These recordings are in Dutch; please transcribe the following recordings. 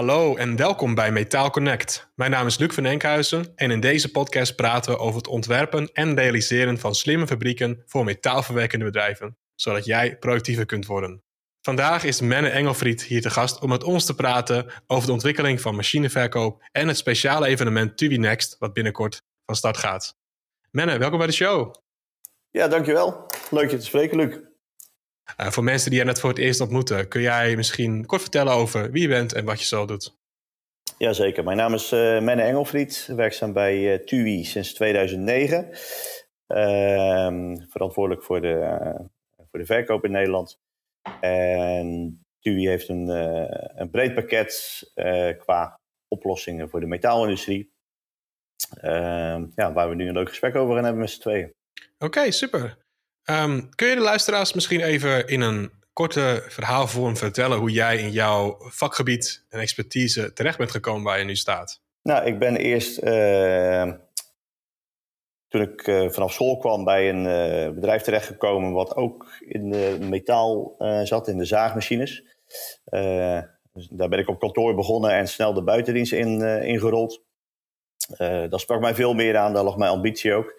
Hallo en welkom bij Metaal Connect. Mijn naam is Luc van Enkhuizen en in deze podcast praten we over het ontwerpen en realiseren van slimme fabrieken voor metaalverwerkende bedrijven, zodat jij productiever kunt worden. Vandaag is Menne Engelfried hier te gast om met ons te praten over de ontwikkeling van machineverkoop en het speciale evenement Tubi Next, wat binnenkort van start gaat. Menne, welkom bij de show. Ja, dankjewel. Leuk je te spreken, Luc. Uh, voor mensen die je net voor het eerst ontmoeten, kun jij misschien kort vertellen over wie je bent en wat je zo doet? Jazeker, mijn naam is uh, Menne Engelfried, werkzaam bij uh, TUI sinds 2009. Ehm, verantwoordelijk voor de, voor de verkoop in Nederland. En TUI heeft een, een breed pakket qua oplossingen voor de metaalindustrie. Ehm, ja, waar we nu een leuk gesprek over gaan hebben met z'n tweeën. Oké, super. Um, kun je de luisteraars misschien even in een korte verhaalvorm vertellen hoe jij in jouw vakgebied en expertise terecht bent gekomen waar je nu staat? Nou, ik ben eerst uh, toen ik uh, vanaf school kwam bij een uh, bedrijf terechtgekomen wat ook in de metaal zat, in de zaagmachines. Dus daar ben ik op kantoor begonnen en snel de buitendienst in, ingerold. dat sprak mij veel meer aan, daar lag mijn ambitie ook.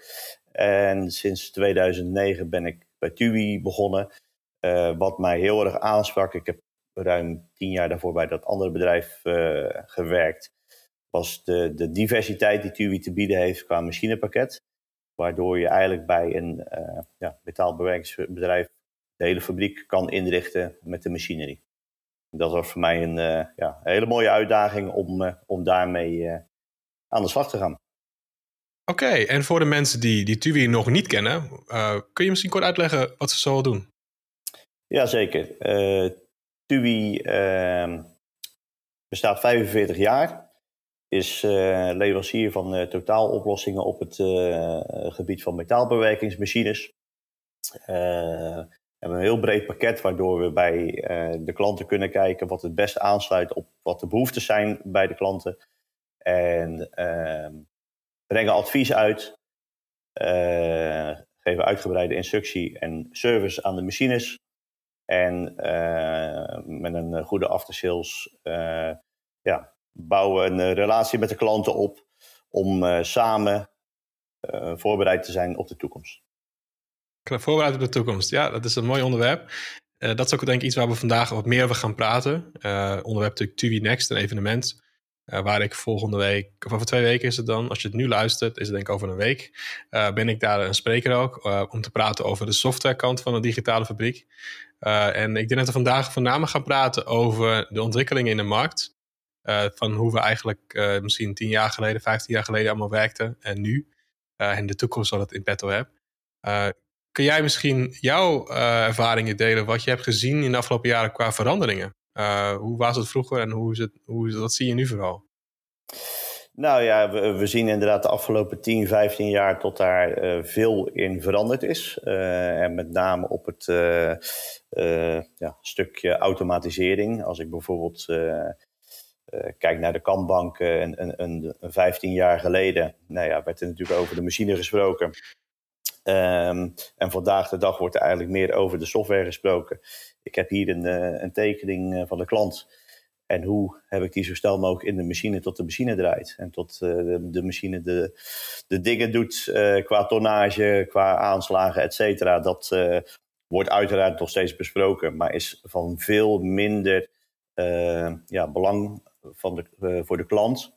En sinds 2009 ben ik bij TUI begonnen. Uh, wat mij heel erg aansprak, ik heb ruim tien jaar daarvoor bij dat andere bedrijf uh, gewerkt, was de, de diversiteit die TUI te bieden heeft qua machinepakket. Waardoor je eigenlijk bij een uh, ja, metaalbewerkingsbedrijf de hele fabriek kan inrichten met de machinerie. Dat was voor mij een ja, hele mooie uitdaging om, om daarmee aan de slag te gaan. Oké, en voor de mensen die, die TUI nog niet kennen, uh, kun je misschien kort uitleggen wat ze zo doen? Jazeker. Uh, TUI uh, bestaat 45 jaar. Is uh, leverancier van totaaloplossingen op het gebied van metaalbewerkingsmachines. we hebben een heel breed pakket waardoor we bij de klanten kunnen kijken wat het beste aansluit op wat de behoeften zijn bij de klanten. En ehm, brengen advies uit, uh, geven uitgebreide instructie en service aan de machines. En uh, met een goede aftersales uh, ja, bouwen een relatie met de klanten op om samen voorbereid te zijn op de toekomst. Voorbereid op de toekomst, ja, dat is een mooi onderwerp. dat is ook denk ik iets waar we vandaag wat meer over gaan praten. onderwerp natuurlijk TUI Next, een evenement uh, waar ik volgende week, of over twee weken is het dan, als je het nu luistert, is het denk ik over een week, uh, ben ik daar een spreker ook uh, om te praten over de softwarekant van de digitale fabriek. en ik denk dat we vandaag voornamelijk gaan praten over de ontwikkelingen in de markt. van hoe we eigenlijk misschien tien jaar geleden, vijftien jaar geleden allemaal werkten en nu. en de toekomst wat het in petto hebt. kun jij misschien jouw ervaringen delen, wat je hebt gezien in de afgelopen jaren qua veranderingen? Uh, hoe was het vroeger en hoe is het, hoe is wat zie je nu vooral? Nou ja, we, we, zien inderdaad de afgelopen 10, 15 jaar tot daar uh, veel in veranderd is. Uh, en met name op het ja, stukje automatisering. Als ik bijvoorbeeld kijk naar de Kanbank een, een, een 15 jaar geleden, nou ja, werd er natuurlijk over de machine gesproken. Um, en vandaag de dag wordt er eigenlijk meer over de software gesproken. Ik heb hier een, uh, een tekening uh, van de klant. En hoe heb ik die zo snel mogelijk in de machine tot de machine draait. En tot de, de, machine de, de dingen doet qua tonnage, qua aanslagen, et cetera. Dat wordt uiteraard nog steeds besproken. Maar is van veel minder ja, belang van de, voor de klant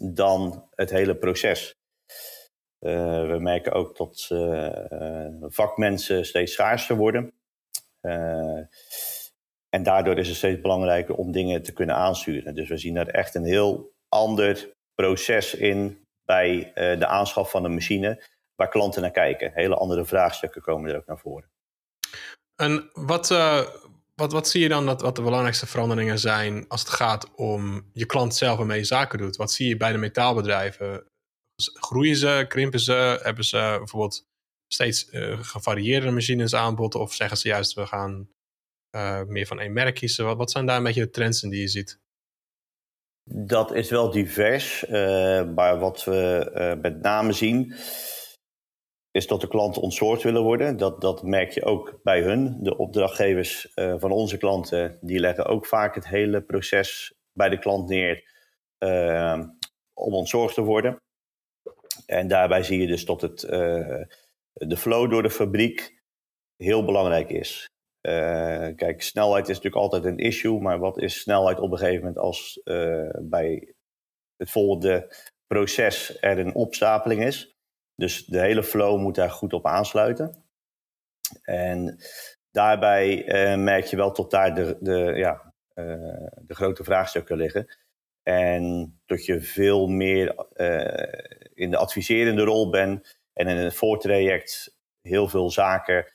dan het hele proces. Uh, we merken ook dat uh, vakmensen steeds schaarser worden. Uh, en daardoor is het steeds belangrijker om dingen te kunnen aansturen. Dus we zien daar echt een heel ander proces in bij de aanschaf van een machine, waar klanten naar kijken. Hele andere vraagstukken komen er ook naar voren. En wat, wat, wat zie je dan dat wat de belangrijkste veranderingen zijn als het gaat om je klant zelf waarmee je zaken doet? Wat zie je bij de metaalbedrijven? Groeien ze, krimpen ze? Hebben ze bijvoorbeeld steeds uh, gevarieerde machines aanbod? Of zeggen ze juist, we gaan uh, meer van één merk kiezen? Wat, zijn daar een beetje de trends in die je ziet? Dat is wel divers. Uh, maar wat we met name zien, is dat de klanten ontsoord willen worden. Dat, dat merk je ook bij hun. De opdrachtgevers van onze klanten, die leggen ook vaak het hele proces bij de klant neer om ontzorgd te worden. En daarbij zie je dus dat het, de flow door de fabriek heel belangrijk is. kijk, snelheid is natuurlijk altijd een issue, maar wat is snelheid op een gegeven moment als bij het volgende proces er een opstapeling is? Dus de hele flow moet daar goed op aansluiten. En daarbij uh, merk je wel tot daar de, de, ja, uh, de grote vraagstukken liggen. En dat je veel meer uh, in de adviserende rol bent en in het voortraject heel veel zaken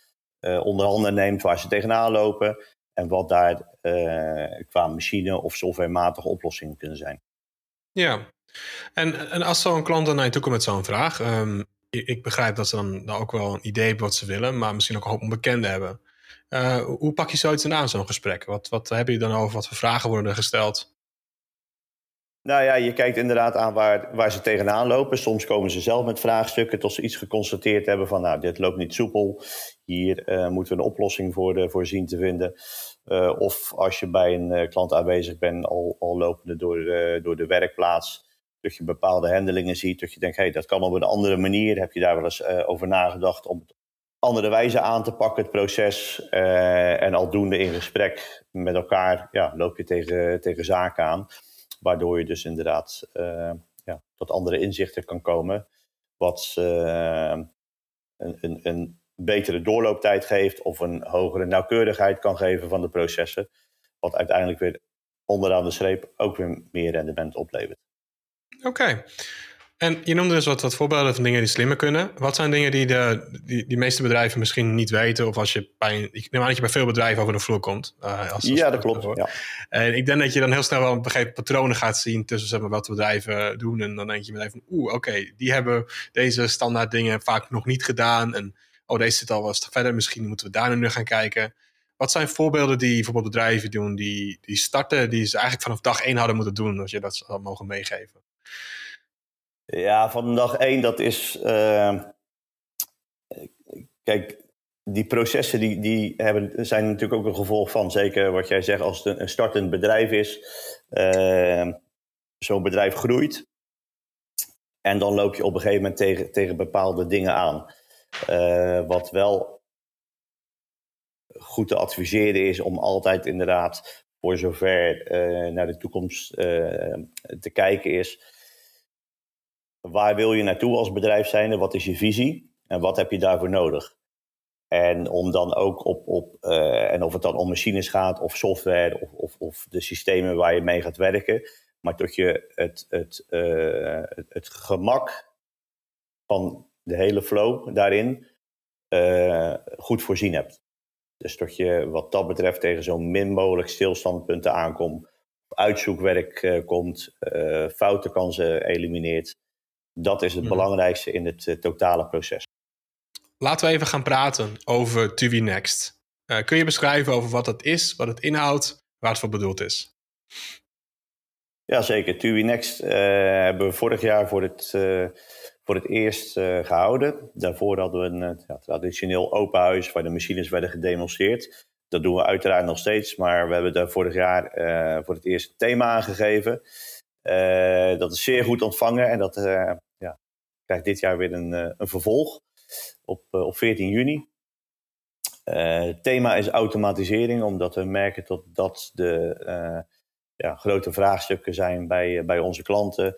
onder handen neemt waar ze tegenaan lopen. En wat daar qua machine of softwarematige oplossingen kunnen zijn. Ja, en, en als zo'n klant dan naar je toe komt met zo'n vraag, um, ik begrijp dat ze dan, ook wel een idee hebben wat ze willen, maar misschien ook een hoop onbekende hebben. Uh, hoe pak je zoiets aan, zo'n gesprek? Wat, wat heb je dan over? Wat voor vragen worden er gesteld? Nou ja, je kijkt inderdaad aan waar, waar ze tegenaan lopen. Soms komen ze zelf met vraagstukken tot ze iets geconstateerd hebben van, nou, dit loopt niet soepel. Hier uh, moeten we een oplossing voor, de, voor zien te vinden. Uh, of als je bij een klant aanwezig bent, al, al lopende door, door de werkplaats dat je bepaalde handelingen ziet, dat je denkt, hé, hey, dat kan op een andere manier. Heb je daar wel eens over nagedacht om het andere wijze aan te pakken, het proces. En aldoende in gesprek met elkaar ja, loop je tegen, tegen zaken aan. Waardoor je dus inderdaad uh, ja, tot andere inzichten kan komen. Wat een, een, een betere doorlooptijd geeft of een hogere nauwkeurigheid kan geven van de processen. Wat uiteindelijk weer onderaan de streep ook weer meer rendement oplevert. Oké. En je noemde dus wat, wat voorbeelden van dingen die slimmer kunnen. Wat zijn dingen die de die, die meeste bedrijven misschien niet weten? Of als je bij, ik neem aan dat je bij veel bedrijven over de vloer komt. Uh, als, ja, dat klopt. Ja. En ik denk dat je dan heel snel wel een begrepen patronen gaat zien tussen zeg maar, wat bedrijven doen. En dan denk je meteen van, oeh, oké, die hebben deze standaard dingen vaak nog niet gedaan. En oh, deze zit al wat verder, misschien moeten we daar nu gaan kijken. Wat zijn voorbeelden die bijvoorbeeld bedrijven doen, die, die starten, die ze eigenlijk vanaf dag één hadden moeten doen, als je dat zou mogen meegeven? Ja, van dag één, dat is. Uh, kijk, die processen die, die hebben, zijn natuurlijk ook een gevolg van, zeker wat jij zegt, als het een startend bedrijf is, uh, zo'n bedrijf groeit. En dan loop je op een gegeven moment tegen, tegen bepaalde dingen aan. Uh, wat wel goed te adviseren is om altijd inderdaad, voor zover naar de toekomst te kijken is waar wil je naartoe als bedrijf zijnde? Wat is je visie? En wat heb je daarvoor nodig? En om dan ook op, op uh, en of het dan om machines gaat, of software, of, of, of, de systemen waar je mee gaat werken, maar dat je het, het, uh, het, gemak van de hele flow daarin uh, goed voorzien hebt. Dus dat je wat dat betreft tegen zo min mogelijk stilstandpunten aankomt, uitzoekwerk komt, foutenkansen elimineert. Dat is het mhm. belangrijkste in het eh, totale proces. Laten we even gaan praten over TUI Next. Uh, kun je beschrijven over wat het is, wat het inhoudt, waar het voor bedoeld is? Jazeker. TUI Next uh, hebben we vorig jaar voor het, voor het eerst gehouden. Daarvoor hadden we een ja, traditioneel open huis waar de machines werden gedemonstreerd. Dat doen we uiteraard nog steeds, maar we hebben daar vorig jaar voor het eerst een thema aangegeven. Uh, dat is zeer goed ontvangen en dat uh, ja, krijgt dit jaar weer een, uh, een vervolg op, op 14 juni. het thema is automatisering, omdat we merken dat dat de ja, grote vraagstukken zijn bij, bij onze klanten.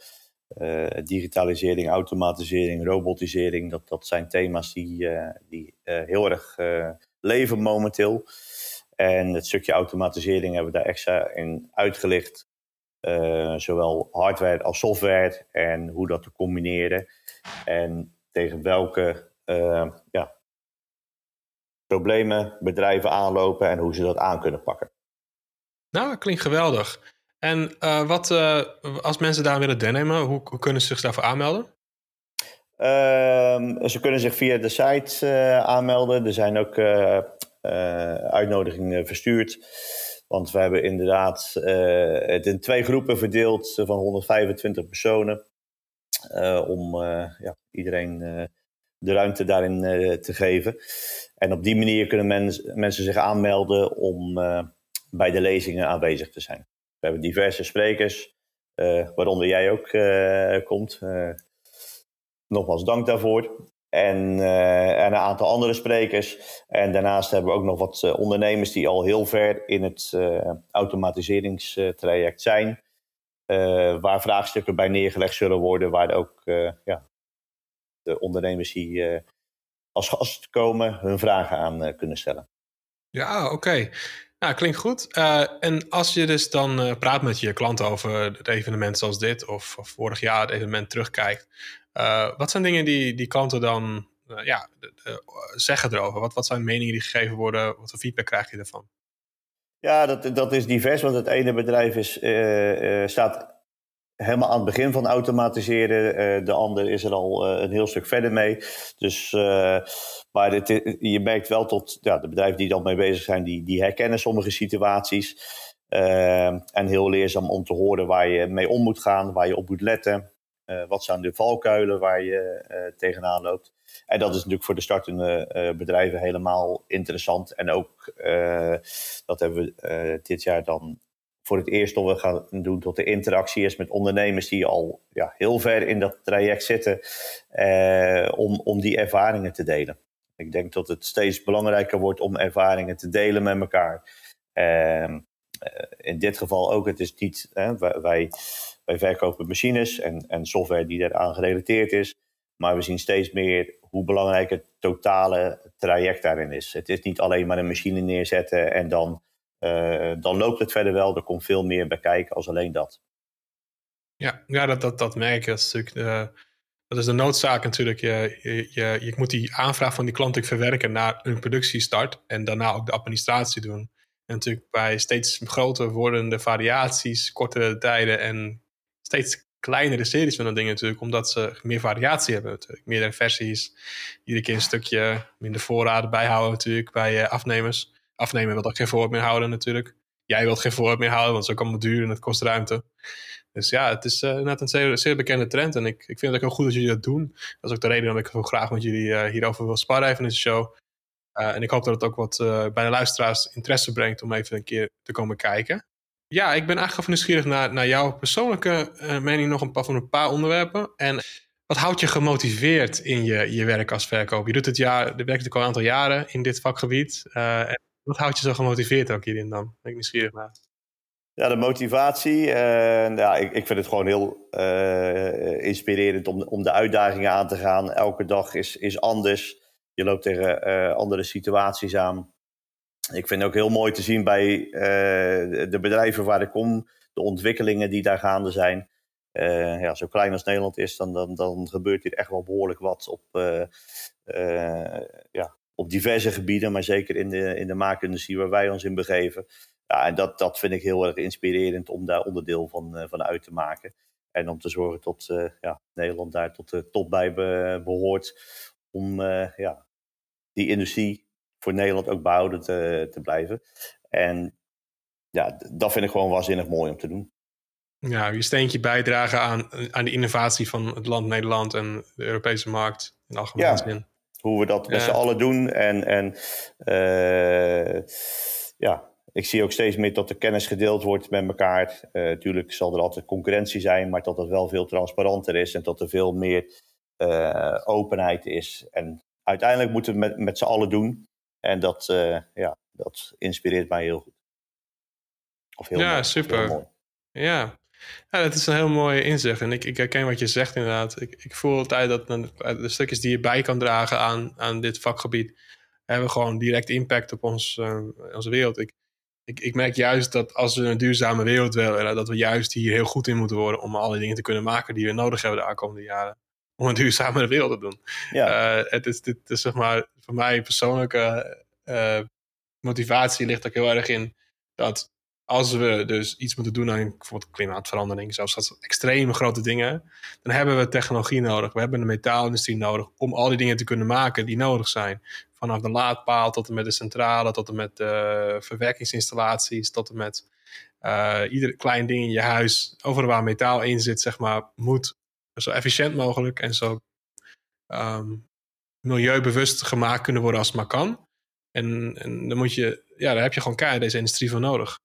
digitalisering, automatisering, robotisering, dat, dat zijn thema's die, die heel erg leven momenteel. En het stukje automatisering hebben we daar extra in uitgelicht uh, zowel hardware als software en hoe dat te combineren. En tegen welke uh, ja, problemen bedrijven aanlopen en hoe ze dat aan kunnen pakken. Nou, dat klinkt geweldig. En uh, wat, als mensen daar willen deelnemen, hoe, hoe, kunnen ze zich daarvoor aanmelden? Ehm, ze kunnen zich via de site aanmelden. Er zijn ook uitnodigingen verstuurd. Want we hebben inderdaad uh, het in twee groepen verdeeld van 125 personen. Uh, om ja, iedereen de ruimte daarin te geven. En op die manier kunnen mens, mensen zich aanmelden om bij de lezingen aanwezig te zijn. we hebben diverse sprekers, waaronder jij ook komt. nogmaals dank daarvoor. En, en, een aantal andere sprekers. En daarnaast hebben we ook nog wat ondernemers die al heel ver in het automatiseringstraject zijn. waar vraagstukken bij neergelegd zullen worden, waar ook ja, de ondernemers die als gast komen hun vragen aan kunnen stellen. Ja, oké. Nou, klinkt goed. En als je dus dan praat met je klanten over het evenement zoals dit, of, of vorig jaar het evenement terugkijkt, wat zijn dingen die, die klanten dan ja, zeggen erover? Wat, wat zijn meningen die gegeven worden? Wat voor feedback krijg je ervan? Ja, dat, dat is divers, want het ene bedrijf is, staat helemaal aan het begin van automatiseren. De ander is er al een heel stuk verder mee. Dus, maar je merkt wel tot ja, de bedrijven die dan mee bezig zijn, die, die herkennen sommige situaties. en heel leerzaam om te horen waar je mee om moet gaan, waar je op moet letten. Wat zijn de valkuilen waar je tegenaan loopt. En dat is natuurlijk voor de startende bedrijven helemaal interessant. En ook, dat hebben we dit jaar dan voor het eerst we gaan doen tot de interactie is met ondernemers die al ja, heel ver in dat traject zitten, eh, om, om die ervaringen te delen. Ik denk dat het steeds belangrijker wordt om ervaringen te delen met elkaar. Ehm, eh, in dit geval ook, het is niet, wij verkopen machines en, en software die daaraan gerelateerd is. Maar we zien steeds meer hoe belangrijk het totale traject daarin is. Het is niet alleen maar een machine neerzetten en dan uh, dan loopt het verder wel. Er komt veel meer bij kijken als alleen dat. Ja, ja dat, dat, dat merk je. Dat is, natuurlijk, uh, dat is de noodzaak natuurlijk. Je, je, je, je, moet die aanvraag van die klant natuurlijk verwerken naar een productiestart. En daarna ook de administratie doen. En natuurlijk bij steeds groter wordende variaties, kortere tijden en steeds kleinere series van dat dingen natuurlijk, omdat ze meer variatie hebben natuurlijk. Meerdere versies, iedere keer een stukje minder voorraden bijhouden natuurlijk bij uh, afnemers afnemen wil ook geen voorraad meer houden natuurlijk. Jij wilt geen voorraad meer houden, want het is ook allemaal duur en het kost ruimte. Dus ja, het is uh, net een zeer, bekende trend. En ik, ik vind het ook heel goed dat jullie dat doen. Dat is ook de reden dat ik zo graag met jullie uh, hierover wil sparren even in de show. En ik hoop dat het ook wat bij de luisteraars interesse brengt om even een keer te komen kijken. Ja, ik ben eigenlijk nieuwsgierig naar, naar jouw persoonlijke mening nog een paar, van een paar onderwerpen. En wat houdt je gemotiveerd in je, je werk als verkoop? Je doet het jaar, je werkt natuurlijk al een aantal jaren in dit vakgebied. En wat houdt je zo gemotiveerd ook hierin dan? Ben ik nieuwsgierig naar. Ja, de motivatie. Uh, ja, ik, ik vind het gewoon heel uh, inspirerend om, om de uitdagingen aan te gaan. Elke dag is, is anders. Je loopt tegen uh, andere situaties aan. Ik vind het ook heel mooi te zien bij de bedrijven waar ik kom, de ontwikkelingen die daar gaande zijn. ja, zo klein als Nederland is, dan, dan, dan gebeurt hier echt wel behoorlijk wat op, ja, op diverse gebieden, maar zeker in de, in de maakindustrie waar wij ons in begeven. Ja, en dat, dat vind ik heel erg inspirerend om daar onderdeel van, van uit te maken. En om te zorgen dat ja, Nederland daar tot de top bij behoort. Om ja, die industrie voor Nederland ook behouden te, te blijven. En ja, dat vind ik gewoon waanzinnig mooi om te doen. Ja, je steentje bijdragen aan, aan de innovatie van het land Nederland en de Europese markt in algemeen ja. zin. Hoe we dat met z'n allen doen. En, en uh, ja, ik zie ook steeds meer dat de kennis gedeeld wordt met elkaar. Uh, tuurlijk zal er altijd concurrentie zijn, maar dat het wel veel transparanter is en dat er veel meer uh, openheid is. En uiteindelijk moeten we het met, met z'n allen doen. En dat, ja, dat inspireert mij heel goed. Of heel ja, mooi. super. Ja, ja, dat is een heel mooie inzicht. En ik, ik herken wat je zegt inderdaad. Ik, ik voel altijd dat de stukjes die je bij kan dragen aan, aan dit vakgebied... hebben gewoon direct impact op ons, uh, onze wereld. Ik, ik, ik merk juist dat als we een duurzame wereld willen... dat we juist hier heel goed in moeten worden... om alle dingen te kunnen maken die we nodig hebben de aankomende jaren. Om een duurzamere wereld te doen. Ja. Uh, het is, dit is zeg maar voor mij persoonlijke uh, motivatie ligt ook heel erg in... dat als we dus iets moeten doen aan bijvoorbeeld klimaatverandering, zelfs dat extreme grote dingen, dan hebben we technologie nodig. We hebben de metaalindustrie nodig om al die dingen te kunnen maken die nodig zijn. Vanaf de laadpaal tot en met de centrale, tot en met de verwerkingsinstallaties, tot en met uh, ieder klein ding in je huis. Overal waar metaal in zit, zeg maar, moet zo efficiënt mogelijk en zo um, milieubewust gemaakt kunnen worden als het maar kan. En, en dan moet je, ja, daar heb je gewoon keihard deze industrie voor nodig.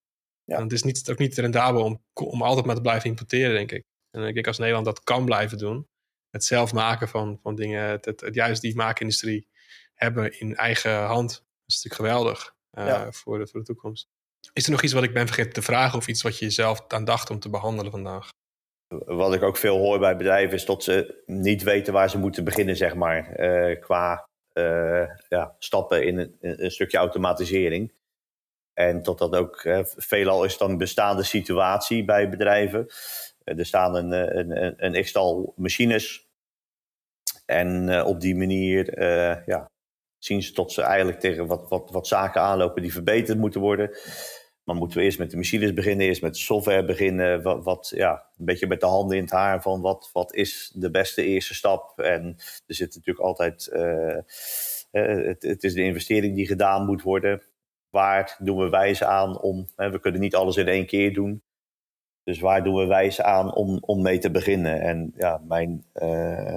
En het is niet, ook niet rendabel om, om altijd maar te blijven importeren, denk ik. En ik denk als Nederland dat kan blijven doen, het zelf maken van, van dingen, het, het, juist die maakindustrie hebben in eigen hand, dat is natuurlijk geweldig uh, voor, de, voor de toekomst. Is er nog iets wat ik ben vergeten te vragen of iets wat je jezelf aan dacht om te behandelen vandaag? Wat ik ook veel hoor bij bedrijven is dat ze niet weten waar ze moeten beginnen, zeg maar, uh, qua uh, ja, stappen in een, een, stukje automatisering. En tot dat ook, veelal is dan een bestaande situatie bij bedrijven. er staan een, een, een x-tal machines. En op die manier ja, zien ze tot ze eigenlijk tegen wat, wat, wat zaken aanlopen die verbeterd moeten worden. Maar moeten we eerst met de machines beginnen, eerst met software beginnen. Wat, ja, een beetje met de handen in het haar van wat, wat is de beste eerste stap. En er zit natuurlijk altijd, uh, het, het, is de investering die gedaan moet worden. Waar doen we wijs aan om, we kunnen niet alles in één keer doen. Dus waar doen we wijs aan om, om mee te beginnen? En ja, mijn, uh,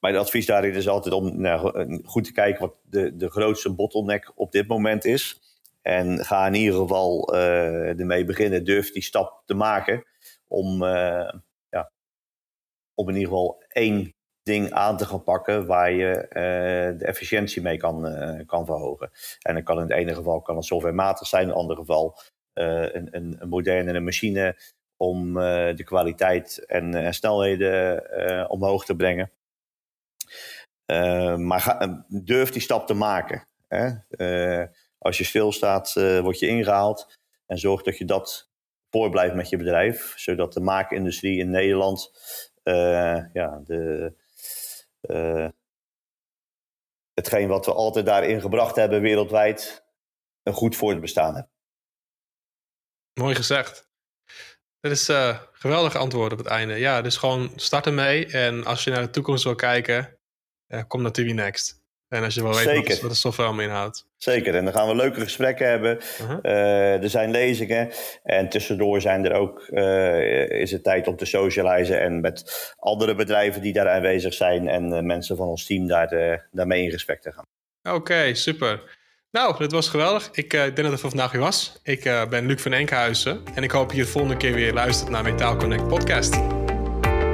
mijn advies daarin is altijd om nou, goed te kijken wat de, de grootste bottleneck op dit moment is. En ga in ieder geval uh, ermee beginnen. Durf die stap te maken om, uh, ja, om in ieder geval één ding aan te gaan pakken waar je uh, de efficiëntie mee kan, kan verhogen. En dan kan in het ene geval kan het softwarematig zijn, in het andere geval een, een, een modernere machine om de kwaliteit en, en snelheden omhoog te brengen. maar ga, durf die stap te maken. Hè? Als je stilstaat, uh, word je ingehaald. En zorg dat je dat voorblijft met je bedrijf. Zodat de maakindustrie in Nederland uh, ja, de, uh, hetgeen wat we altijd daarin gebracht hebben wereldwijd, een goed voortbestaan heeft. Mooi gezegd. Dat is uh, geweldig antwoord op het einde. Ja, dus gewoon start ermee. En als je naar de toekomst wil kijken, kom naar TV Next. En als je wel weet Zeker. wat de software allemaal inhoudt. Zeker, en dan gaan we leuke gesprekken hebben. Uh-huh. Uh, er zijn lezingen en tussendoor zijn er ook, uh, is het tijd om te socializen en met andere bedrijven die daar aanwezig zijn en uh, mensen van ons team daar, daarmee in gesprek te gaan. Oké, okay, super. Nou, dit was geweldig. Ik denk dat het voor vandaag weer was. Ik ben Luc van Enkhuizen en ik hoop je de volgende keer weer luistert naar Metaal Connect podcast.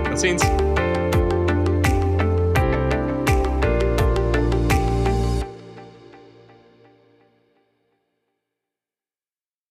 Tot ziens.